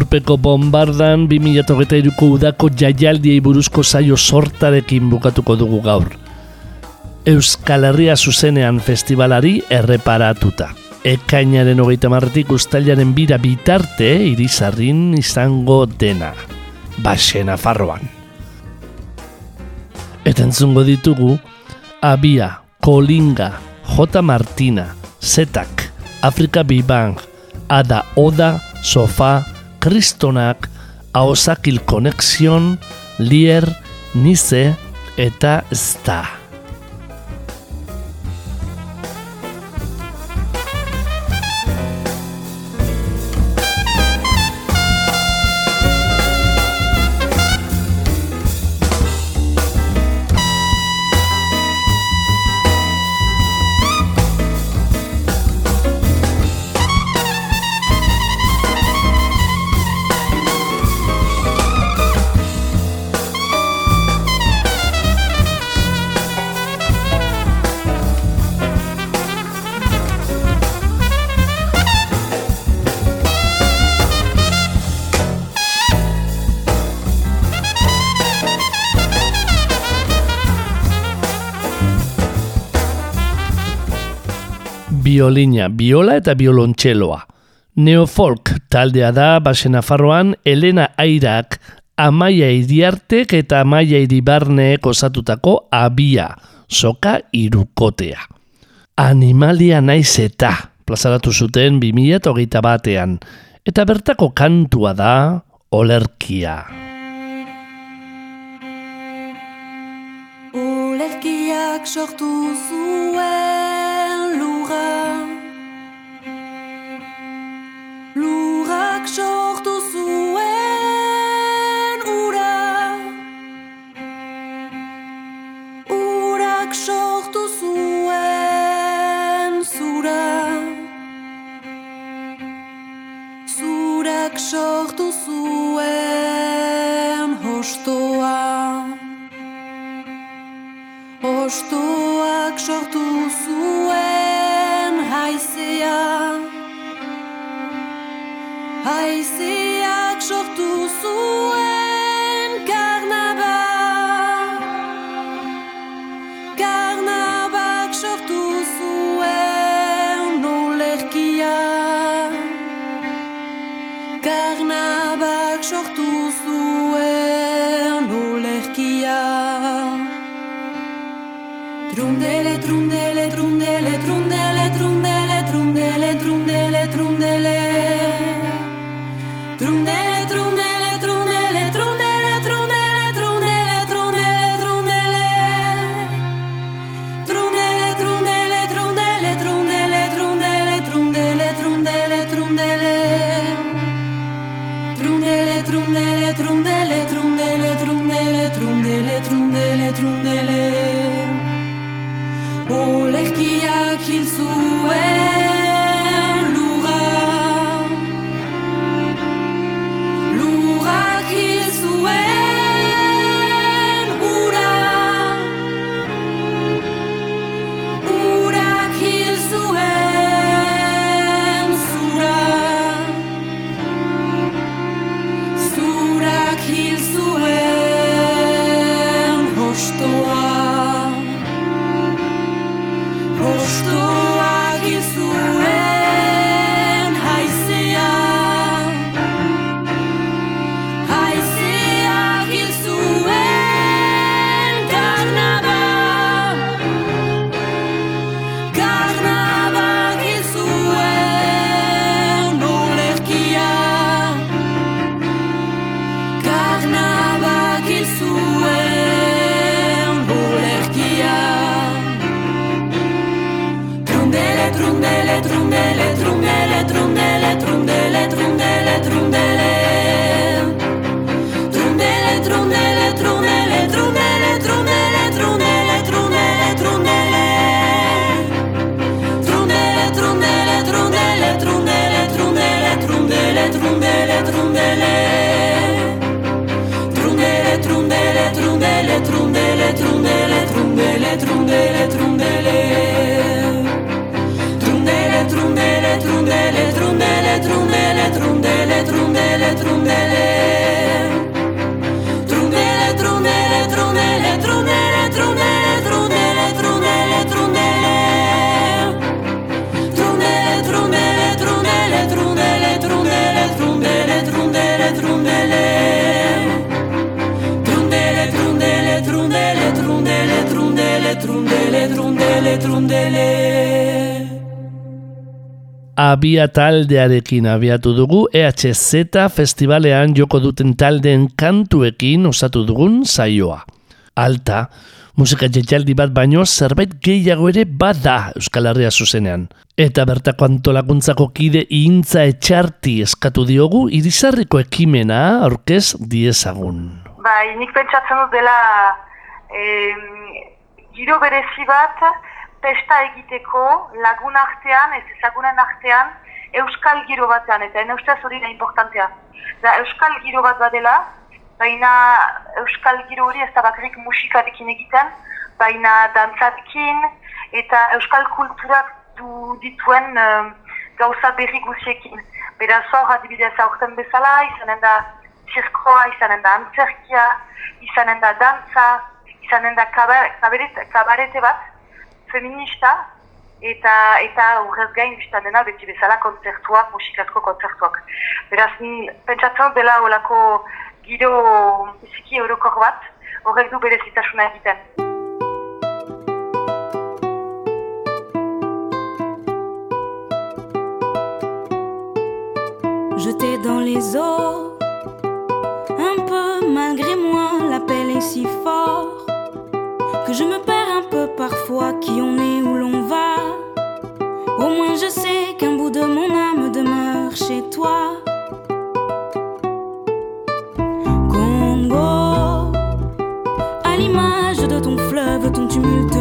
Urpeko bombardan 2008ko udako jaialdiei buruzko saio sortarekin bukatuko dugu gaur. Euskal Herria zuzenean festivalari erreparatuta. Ekainaren hogeita marretik ustailaren bira bitarte irizarrin izango dena. Baxena farroan. Eta entzungo ditugu, Abia, Kolinga, J. Martina, Zetak, Afrika Bibang, Ada Oda, Sofa, Kristonak, Aosakil Konexion, Lier, Nize eta Zta. Biolina, biola eta biolontxeloa. Neofolk taldea da basen afarroan Elena Airak, Amaia Iriartek eta Amaia Iribarneek osatutako abia, soka irukotea. Animalia naiz eta plazaratu zuten 2008 batean, eta bertako kantua da olerkia. Olerkiak sortu zuen lura Lurak sortu zuen ura Urak sortu zuen zura. Zurak sortu zuen hostoa. Ostoak sortu zuen haizea Haizeak sortu zuen karnaba Karnabak sortu zuen olerkia Karnabak sortu zuen olerkia Trundele, trundele, trundele, trundele, letrundele Abia taldearekin abiatu dugu EHZ festivalean joko duten taldeen kantuekin osatu dugun saioa. Alta, musika jetxaldi bat baino zerbait gehiago ere bada Euskal Herria zuzenean. Eta bertako antolakuntzako kide intza etxarti eskatu diogu irizarriko ekimena aurkez diezagun. Bai, nik pentsatzen dut dela e, giro berezi bat, pesta egiteko lagun artean, ez ezagunen artean, euskal giro batean, eta ene ustez hori da importantea. Da, euskal giro bat badela, baina euskal giro hori ez da bakarrik musikarekin egiten, baina dantzarekin eta euskal kulturak du dituen em, gauza berri guziekin. Beraz hor adibidez aurten bezala, izanen da zirkoa, izanen da antzerkia, izanen da dantza, izanen da kabar- kabarete, kabarete bat, feminista, eta eta horrez gain biztan dena beti bezala kontzertuak, musikazko kontzertuak. Beraz, ni pentsatzen dela olako giro biziki eurokor bat, horrek du berezitasuna egiten. jeté dans les eaux. Un peu malgré moi, l'appel est si fort que je me perds qui on est où l'on va. Au moins je sais qu'un bout de mon âme demeure chez toi. Congo, à l'image de ton fleuve, ton tumulte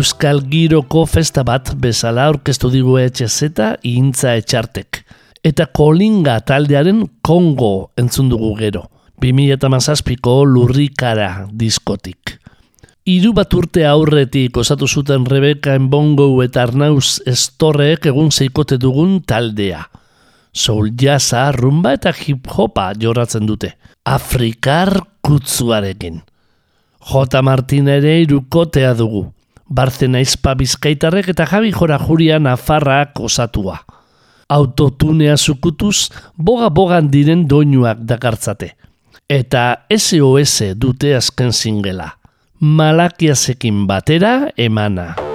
Euskal Giroko festa bat bezala aurkeztu digu etxezeta intza etxartek. Eta kolinga taldearen Kongo entzun dugu gero. 2008ko lurrikara diskotik. Hiru bat urte aurretik osatu zuten Rebeka Enbongo eta Arnauz Estorrek egun zeikote dugun taldea. Soul jazza, rumba eta hip hopa jorratzen dute. Afrikar kutzuarekin. J. Martin ere irukotea dugu. Barzena izpa bizkaitarrek eta jabi jora juria nafarrak osatua. Autotunea zukutuz, boga-bogan diren doinuak dakartzate. Eta SOS dute azken zingela malakiazekin batera emana.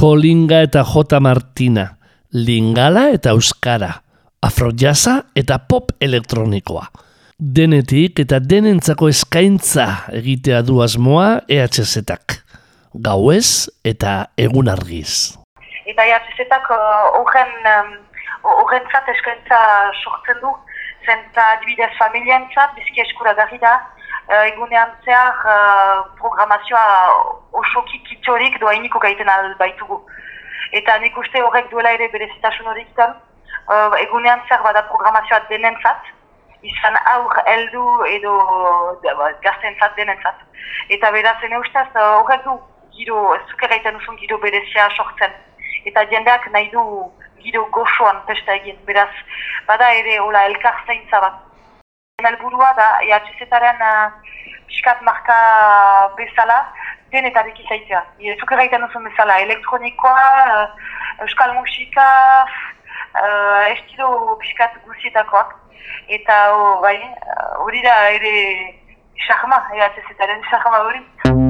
Kolinga eta J. Martina, Lingala eta Euskara, Afrojaza eta Pop elektronikoa. Denetik eta denentzako eskaintza egitea du asmoa EHZ-ak. Gauez eta egun argiz. Eta EHZ-ak horren uh, eskaintza sortzen du, zenta adibidez familientzat, bizki eskura gari da, uh, egunean zehar uh, programazioa osoki kitxorik doainiko gaiten albaitugu. Eta nik uste horrek duela ere berezitasun hori izan, uh, egunean zehar bada programazioa denentzat, izan aur heldu edo ba, gaztentzat denentzat. Eta beraz, ene ustaz, horrek du giro, zuker gaiten usun giro berezia sortzen. Eta jendeak nahi du giro goxoan pesta egin, beraz, bada ere hola elkar zaintza bat. Helburua da, EHZ-aren uh, piskat marka bezala, denetarik izaitea. Zuke gaiten duzun bezala, elektronikoa, uh, euskal musika, uh, estilo piskat guzietakoak. Eta oh, bai, hori da ere xarma, EHZ-aren xarma hori.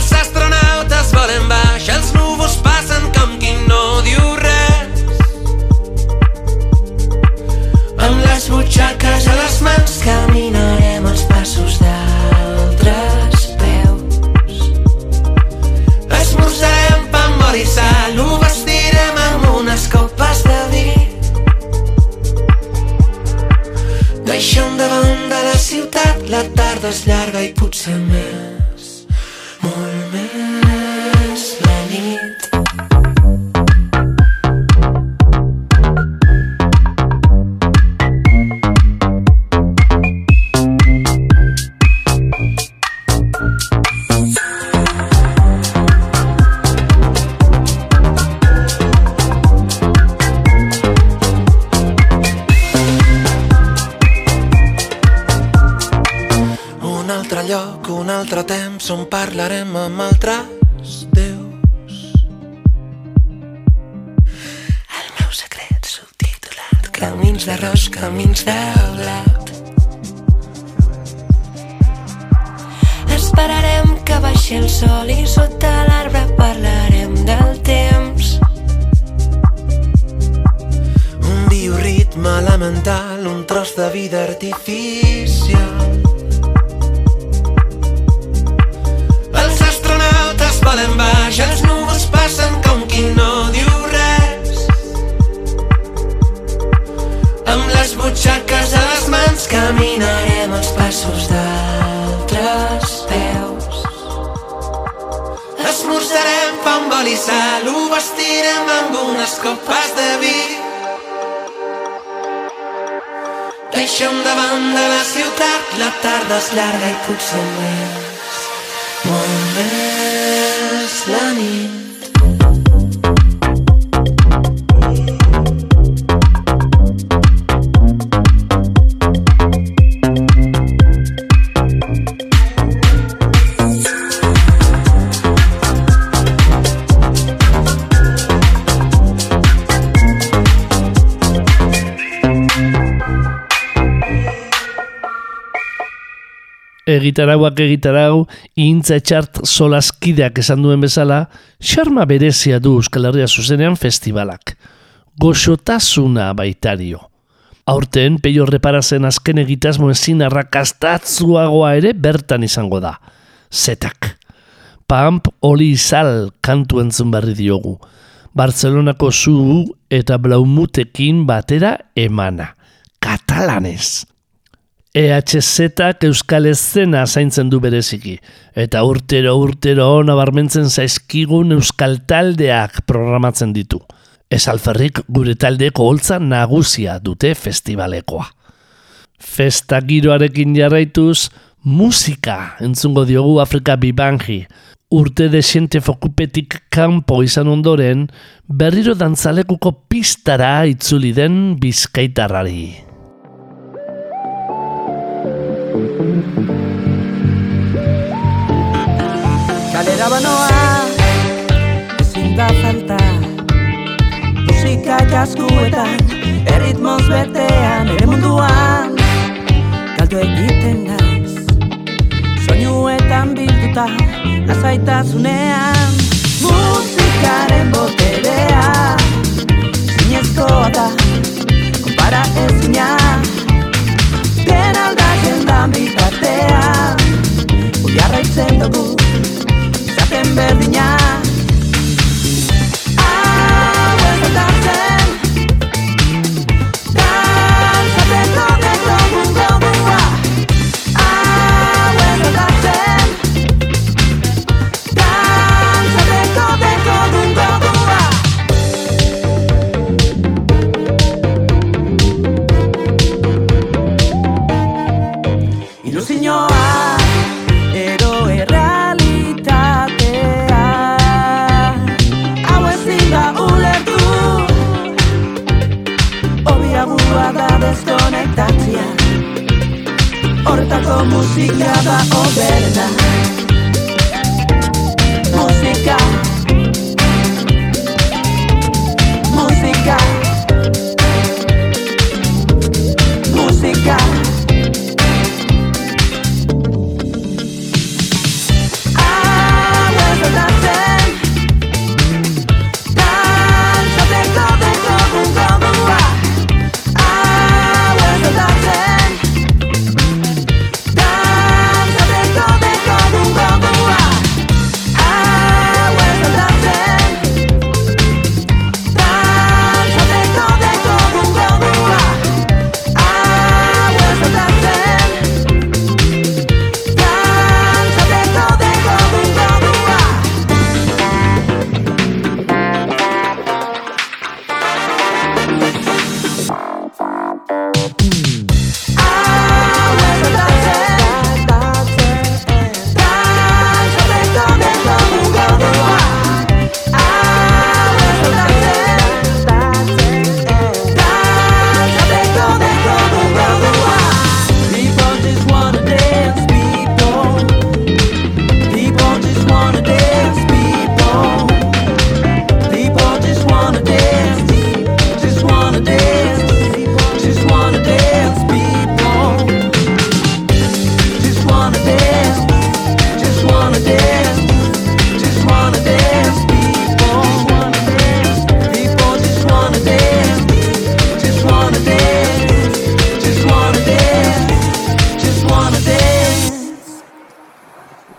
Els astronautes volen baix, els núvols passen com qui no diu res. Amb les butxaques a les mans caminarem els passos d'altres peus. Esmorzarem pa amb oli i sal, ho vestirem amb unes copes de vi. Deixem de la ciutat, la tarda és llarga i potser més, parlarem amb altres déus. El meu secret subtitulat Camins d'arròs, camins de blat Esperarem que baixi el sol i sota l'arbre parlarem del temps Un bioritme elemental, un tros de vida artificial. Volen baix, els núvols passen com qui no diu res. Amb les butxaques a les mans caminarem els passos d'altres peus Esmorzarem pa amb oli i sal, ho vestirem amb unes copes de vi. Deixem davant de la ciutat, la tarda és llarga i potser més, Egitarauak egitarau, intza etxart solaskideak esan duen bezala, xarma berezia du Euskal Herria zuzenean festivalak. Goxotasuna baitario. Aurten, peio reparazen azken egitasmo ezin arrakastatzuagoa ere bertan izango da. Zetak. Pamp oli izal kantu entzun berri diogu. Bartzelonako zu eta blaumutekin batera emana. Katalanez. EHZ-ak euskal eszena zaintzen du bereziki. Eta urtero urtero nabarmentzen zaizkigun euskal taldeak programatzen ditu. Ez alferrik gure taldeko holtza nagusia dute festivalekoa. Festa giroarekin jarraituz, musika entzungo diogu Afrika Bibanji. Urte desiente fokupetik kanpo izan ondoren, berriro dantzalekuko pistara itzuli den bizkaitarrari. Kalera banoa ezin da falta. Musika jaskuetan erritmoz betean ere munduan. Galdu egiten naiz Soinuetan bilduta lasaitasunean. Musikaren boterea Zinezkoa da Konpara ezina. Den dan bitartean Jarraitzen dugu izaten berdina Hortako musika da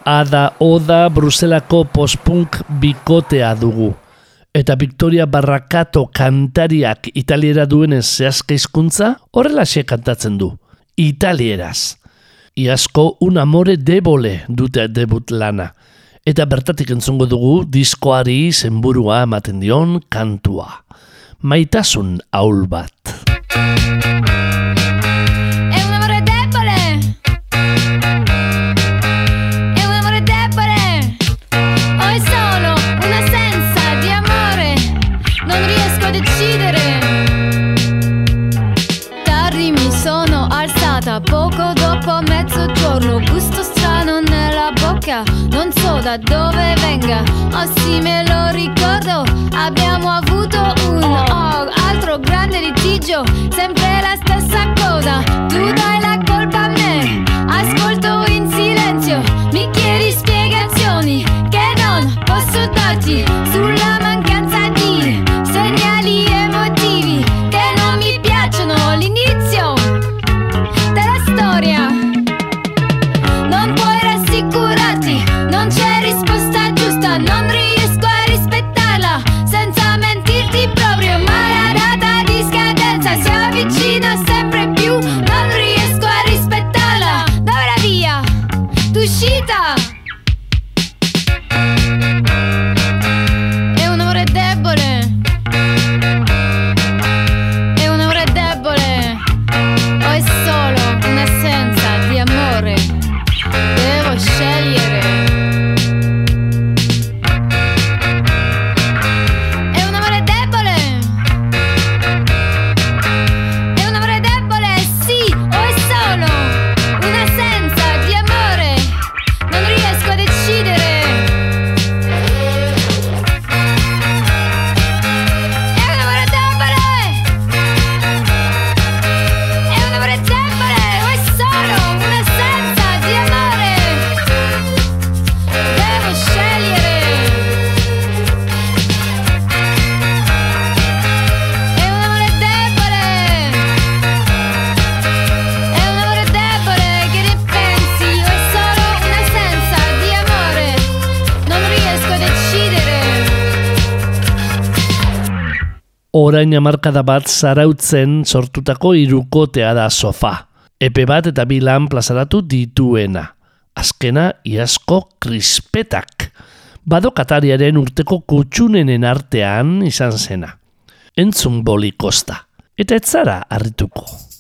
Ada Oda Bruselako pospunk bikotea dugu. Eta Victoria Barrakato kantariak italiera duenez zehazka hizkuntza horrelaxe kantatzen du. Italieraz. Iazko un amore debole dute debut lana. Eta bertatik entzungo dugu diskoari zenburua ematen dion kantua. Maitasun aul bat. Mezzogiorno. Gusto strano nella bocca. Non so da dove venga. Oh sì, me lo ricordo. Abbiamo avuto un oh, altro grande litigio. Sempre la stessa cosa. Tu dai la colpa a me. Ascolto in silenzio. Mi chiedi spiegazioni che non posso darti sulla mancanza Orain hamarkada bat zarautzen sortutako irukotea da sofa. Epe bat eta bi lan plazaratu dituena. Azkena iazko krispetak. Bado Katariaren urteko kutxunenen artean izan zena. Entzun boli kosta. Eta ez zara harrituko.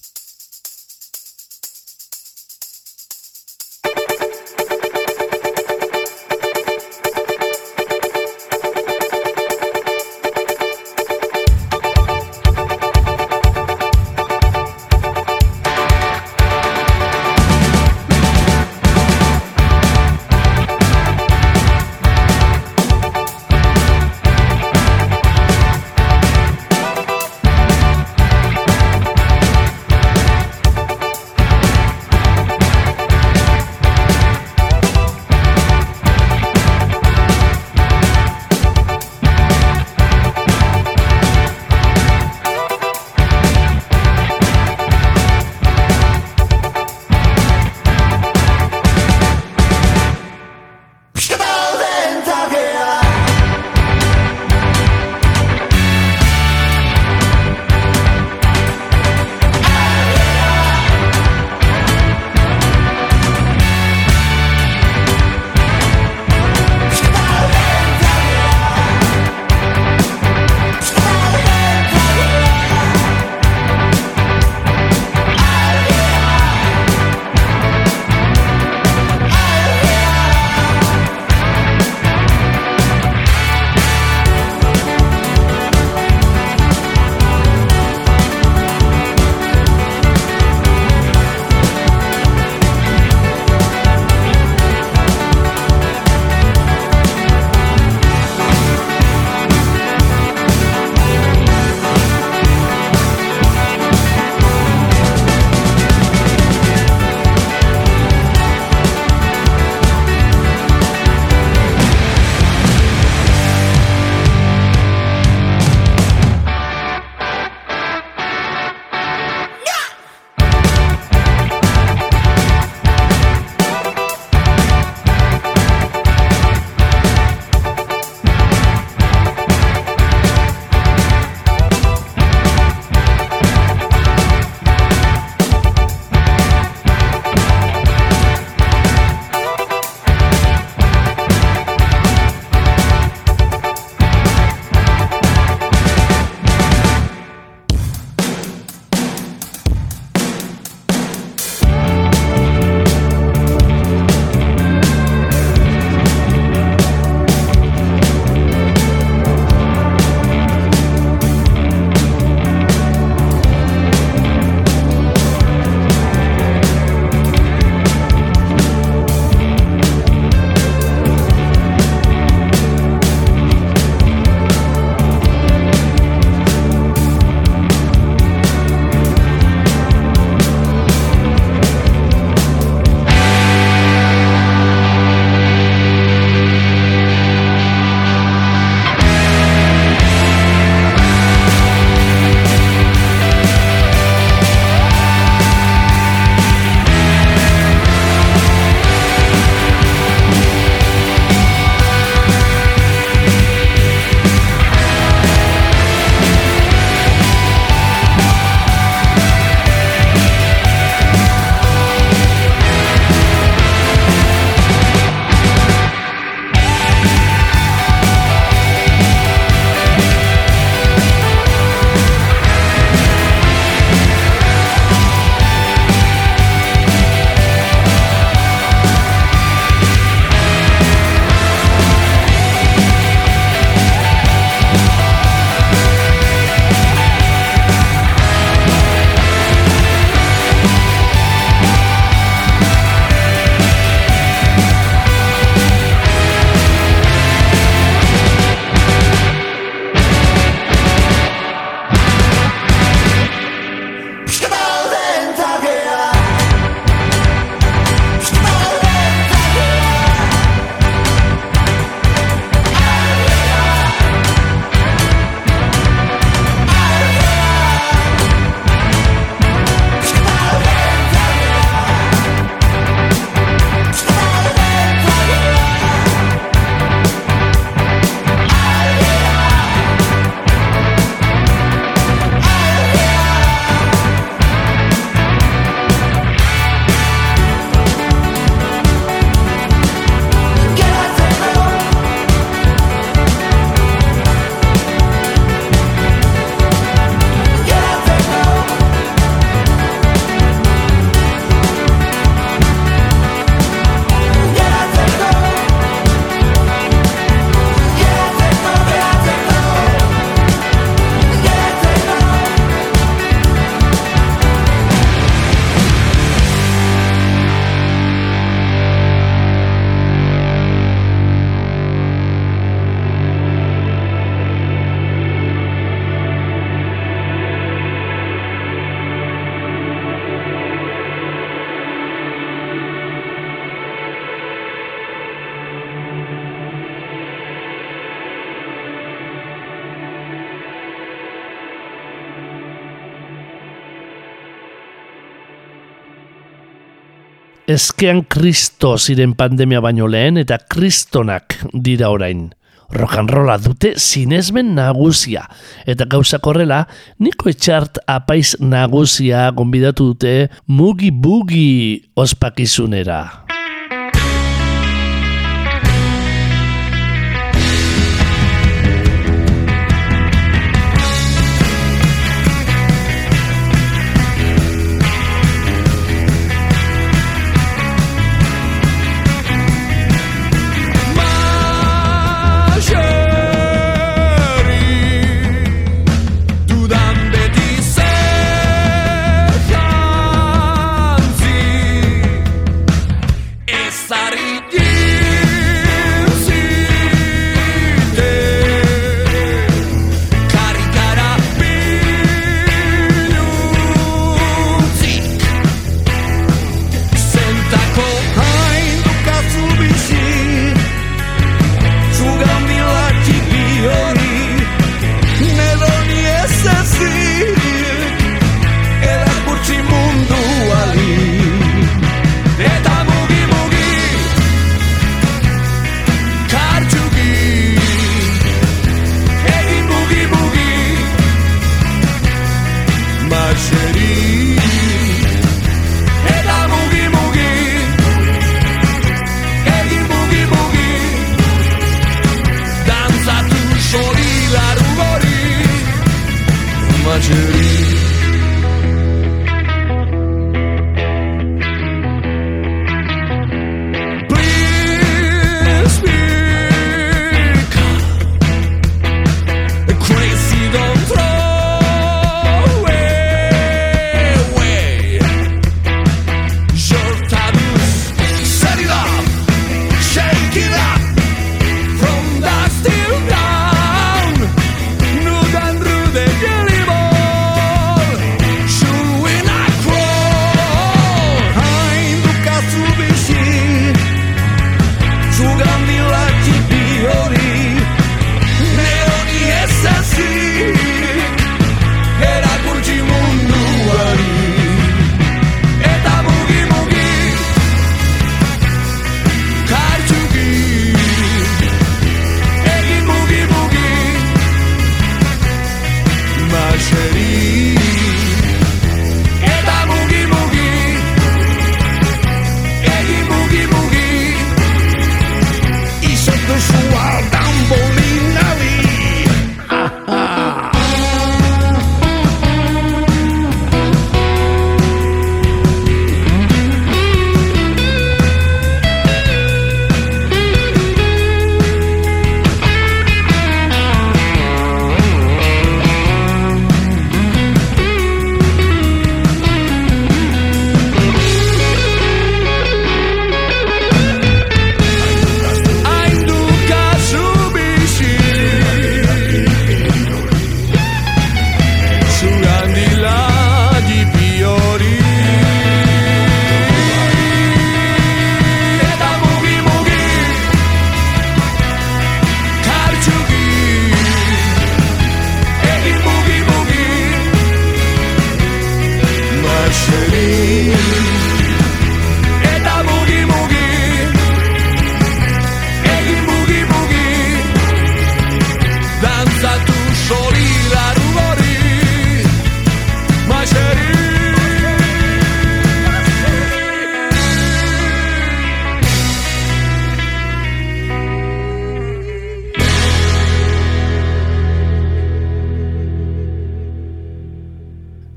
Ezkean kristo ziren pandemia baino lehen eta kristonak dira orain. Rolla dute sinesmen nagusia. Eta gauzak horrela, niko etxart apaiz nagusia gonbidatu dute mugi bugi ospakizunera.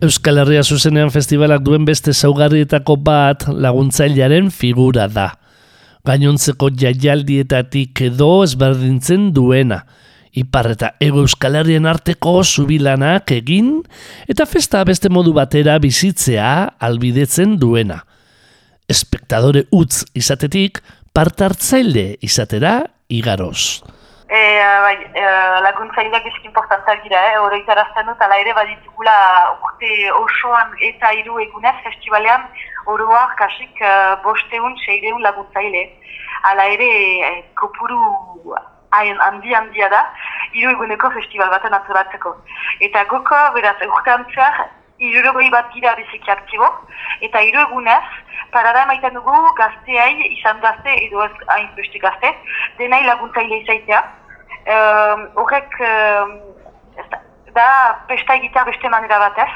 Euskal Herria zuzenean festivalak duen beste zaugarrietako bat laguntzailearen figura da. Gainontzeko jaialdietatik edo ezberdintzen duena. Ipar eta ego Euskal Herrien arteko zubilanak egin eta festa beste modu batera bizitzea albidetzen duena. Espektadore utz izatetik partartzaile izatera igaroz. E, bai, e, laguntzaileak eski importanteak dira, eh? oroitarazten dut, ala ere baditugula urte osoan eta hiru egunez festivalean oroak kasik uh, bosteun, seireun laguntzaile. Ala ere eh, kopuru hain handi handia da, hiru eguneko festival baten antolatzeko. Eta goko, beraz, urtean zehar, irurogei bat gira biziki aktibo, eta hiru egunez, parada emaiten dugu gazteai, izan gazte edo ez hain beste gazte, denai laguntzaile izaitea. Horrek um, ez da, pesta egitea beste manera batez.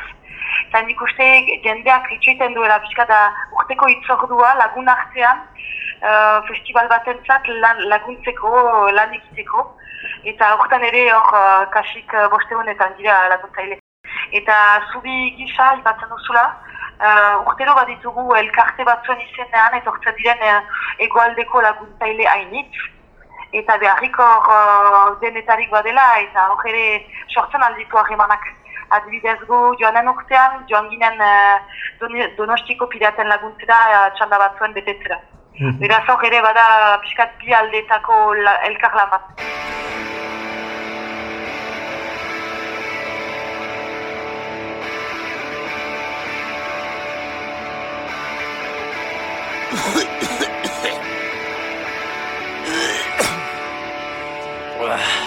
Eta nik uste jendeak itxoiten duela pixka da urteko itzordua lagun artean uh, festival batentzat lan, laguntzeko, lan egiteko. Eta horretan ere hor uh, kasik uh, bostegunetan dira laguntzaile. Eta zubi gisa, ipatzen duzula, uh, urtero bat ditugu elkarte batzuen izenean, eta horretzen diren uh, egoaldeko laguntzaile hainitz. Eta beharriko uh, denetarik badela, eta hor ere sortzen aldiko harremanak. Adibidez gu joanen urtean, joan ginen uh, donostiko piraten laguntzera uh, txanda batzuen betetzera. Beraz hor ere bada pixkat bi aldetako la, elkarlan bat. Uh.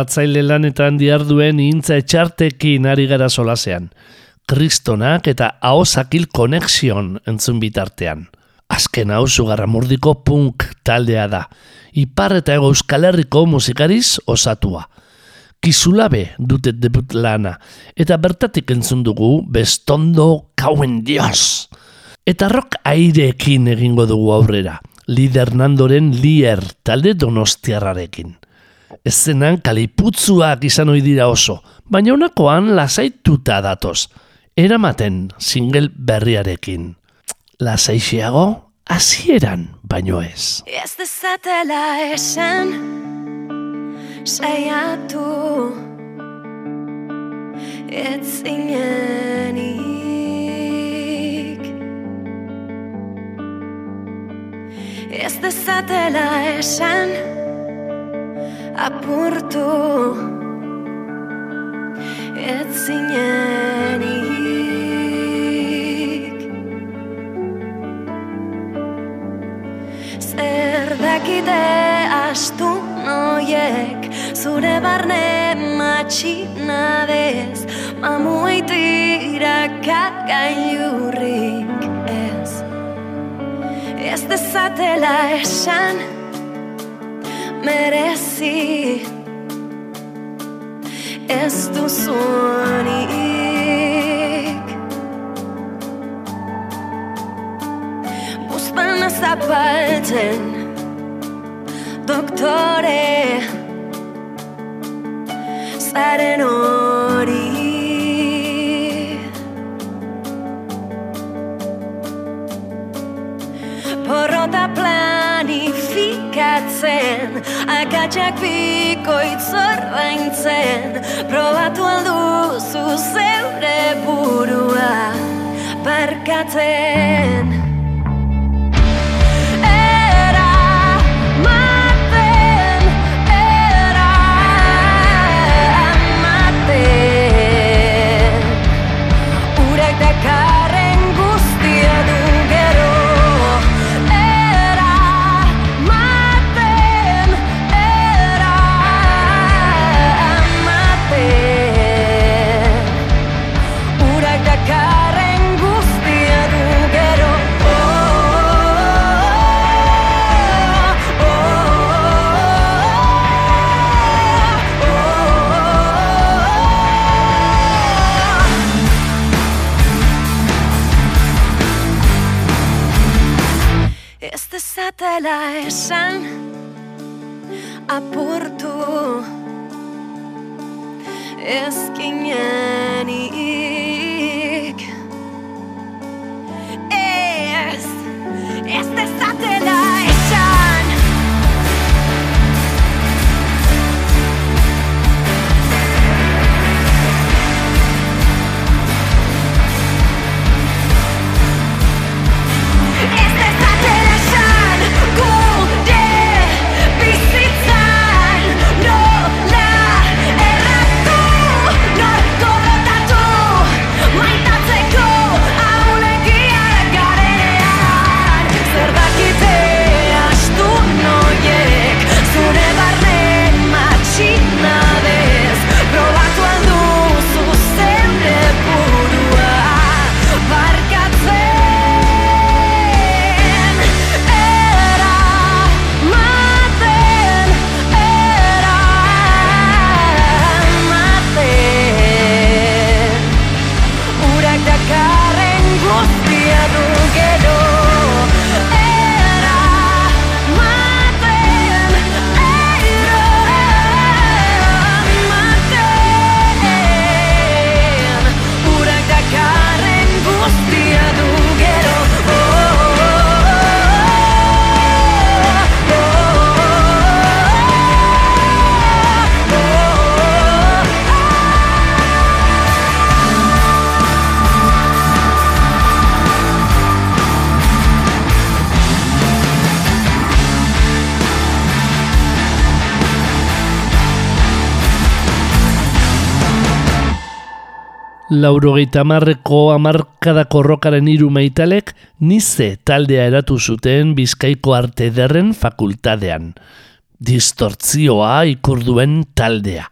Antolatzaile lanetan diarduen intza etxartekin ari gara solasean. Kristonak eta ahosakil konexion entzun bitartean. Azken hau sugarramurdiko punk taldea da. Ipar eta ego euskal herriko musikariz osatua. Kizulabe dute debut lana, eta bertatik entzun dugu bestondo kauen dios. Eta rock aireekin egingo dugu aurrera, lider nandoren lier talde donostiarrarekin. Ezenan kaliputzuak izan ohi dira oso, baina unakoan lasaituta datoz, eramaten single berriarekin. Lasaixeago, hasieran baino ez. Ez dezatela esan Saiatu Ez zinenik Ez dezatela esan Apurtu. Ez zinenik Zer dakite astu noiek Zure barne matxina dez Mamuaitira kakailurrik ez. Ez dezatela esan merece. Es tu sonic. Buspen zapaltzen, doktore, zaren hori. Porrota plan. Akatsak bikoitz ordaintzen Probatu alduzu zeure burua Barkatzen laurogeita marreko amarkadako rokaren hiru maitalek nize taldea eratu zuten Bizkaiko Arte Derren fakultadean. Distortzioa ikurduen taldea.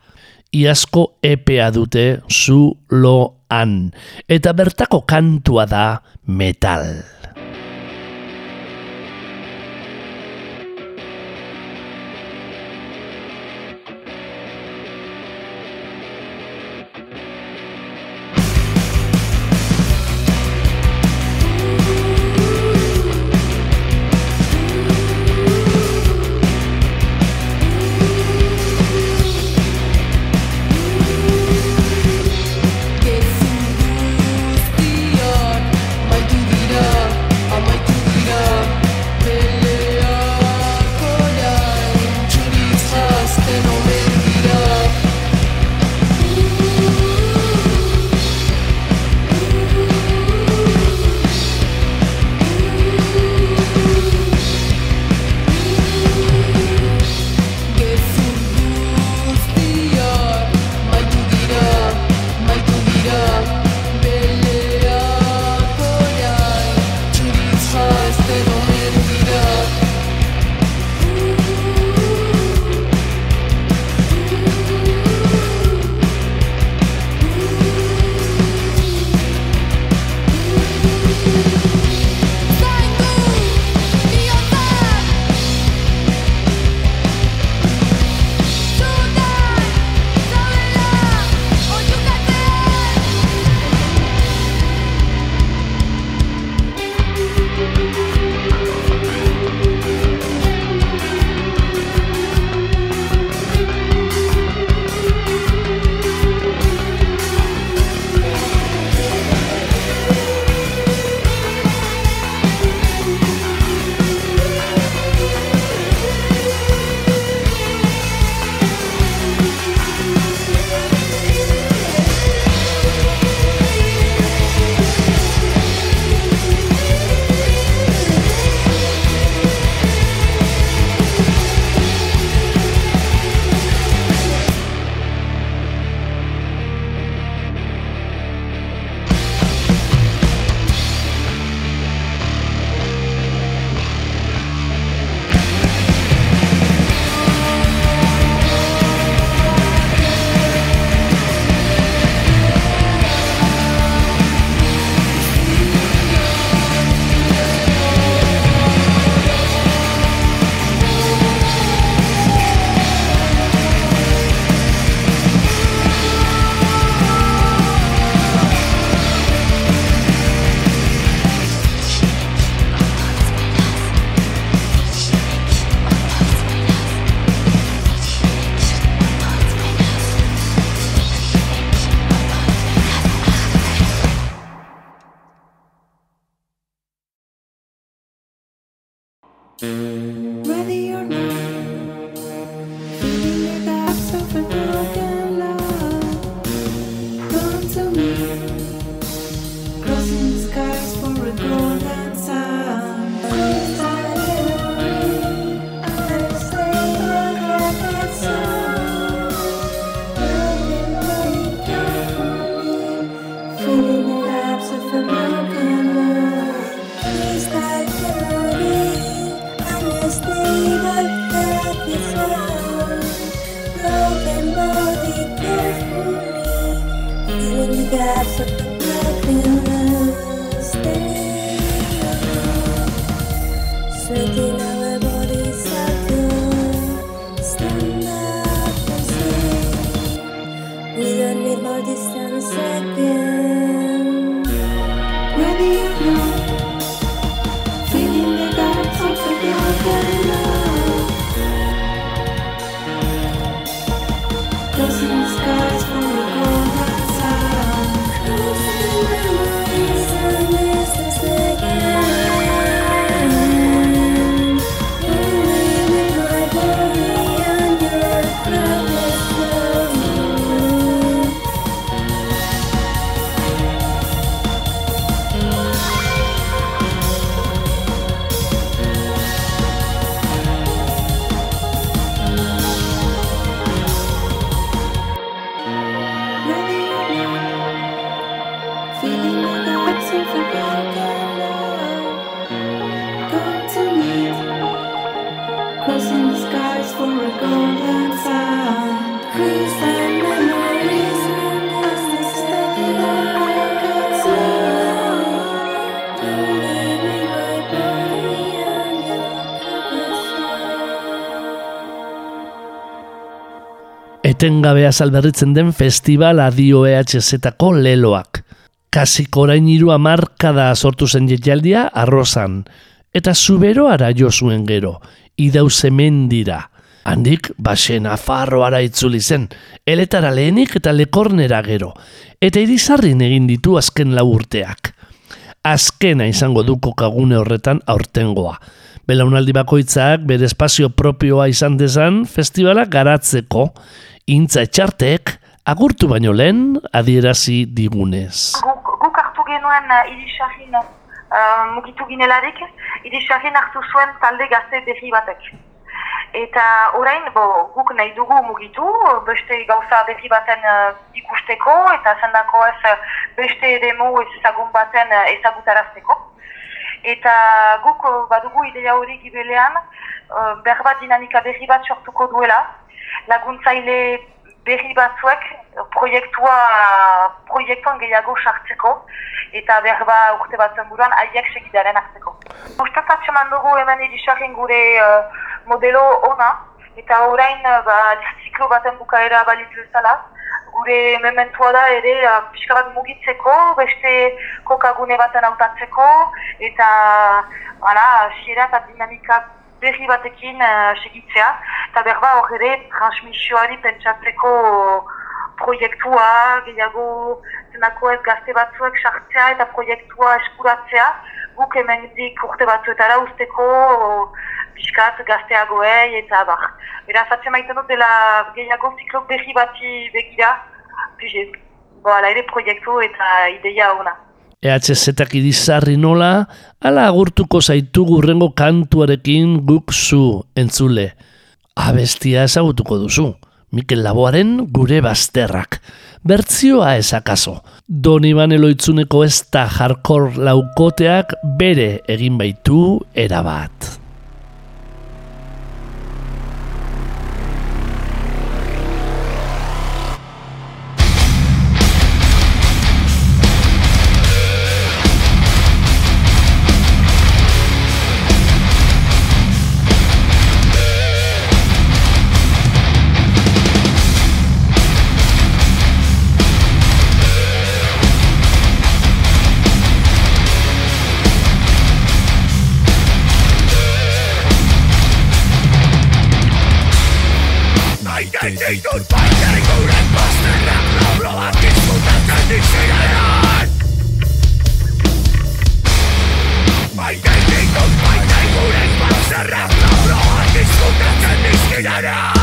Iazko epea dute zu loan, eta bertako kantua da metal. Etengabea salberritzen den festival adio EHZ-ako leloak. Kasik orain hiru hamarkada sortu zen jetjaldia arrozan. Eta zuberoara jo zuen gero, idauze mendira. Handik, basen afarroara itzuli zen, eletara lehenik eta lekornera gero. Eta irizarrin egin ditu azken lau urteak. Azkena izango du kokagune horretan aurtengoa. Belaunaldi bakoitzak bere espazio propioa izan dezan festivala garatzeko, intza etxartek agurtu baino lehen adierazi digunez. Guk, guk hartu genuen uh, irisarrin uh, mugitu ginelarik, irisarrin hartu zuen talde gazte berri batek. Eta orain, bo, guk nahi dugu mugitu, beste gauza berri baten uh, ikusteko, eta zendako ez beste demo ezagun baten uh, ezagutarazteko. Eta guk uh, badugu ideia hori gibelean, uh, berbat dinamika berri bat sortuko duela, laguntzaile berri batzuek proiektua proiektuan gehiago sartzeko eta berba urte batzen buruan haiek segidaren hartzeko. Gustatzen atxeman dugu hemen irisarren gure uh, modelo ona eta orain uh, ba, ziklo baten bukaera balitz bezala gure mementua da ere pixka bat mugitzeko, beste kokagune baten hautatzeko eta hala, xera eta dinamika berri batekin uh, segitzea, eta berba hor ere transmisioari pentsatzeko proiektua, gehiago zenako ez gazte batzuek sartzea eta proiektua eskuratzea, guk hemendik urte batzuetara usteko pixkat gazteagoei eta bar. Beraz, atzen maiten dut dela gehiago ziklo berri bati begira, pixe, bo, ala ere proiektu eta ideia ona. EHZ-ak idizarri nola, ala agurtuko zaitu gurrengo kantuarekin guk zu entzule. Abestia ezagutuko duzu, Mikel Laboaren gure bazterrak. Bertzioa ezakaso. Don Iban Eloitzuneko ez da jarkor laukoteak bere egin baitu erabat. Maite ditut baitaren gure bazterrak Labroak izkutatzen dizkidaran Maite ditut baitaren gure bazterrak Labroak izkutatzen dizkidaran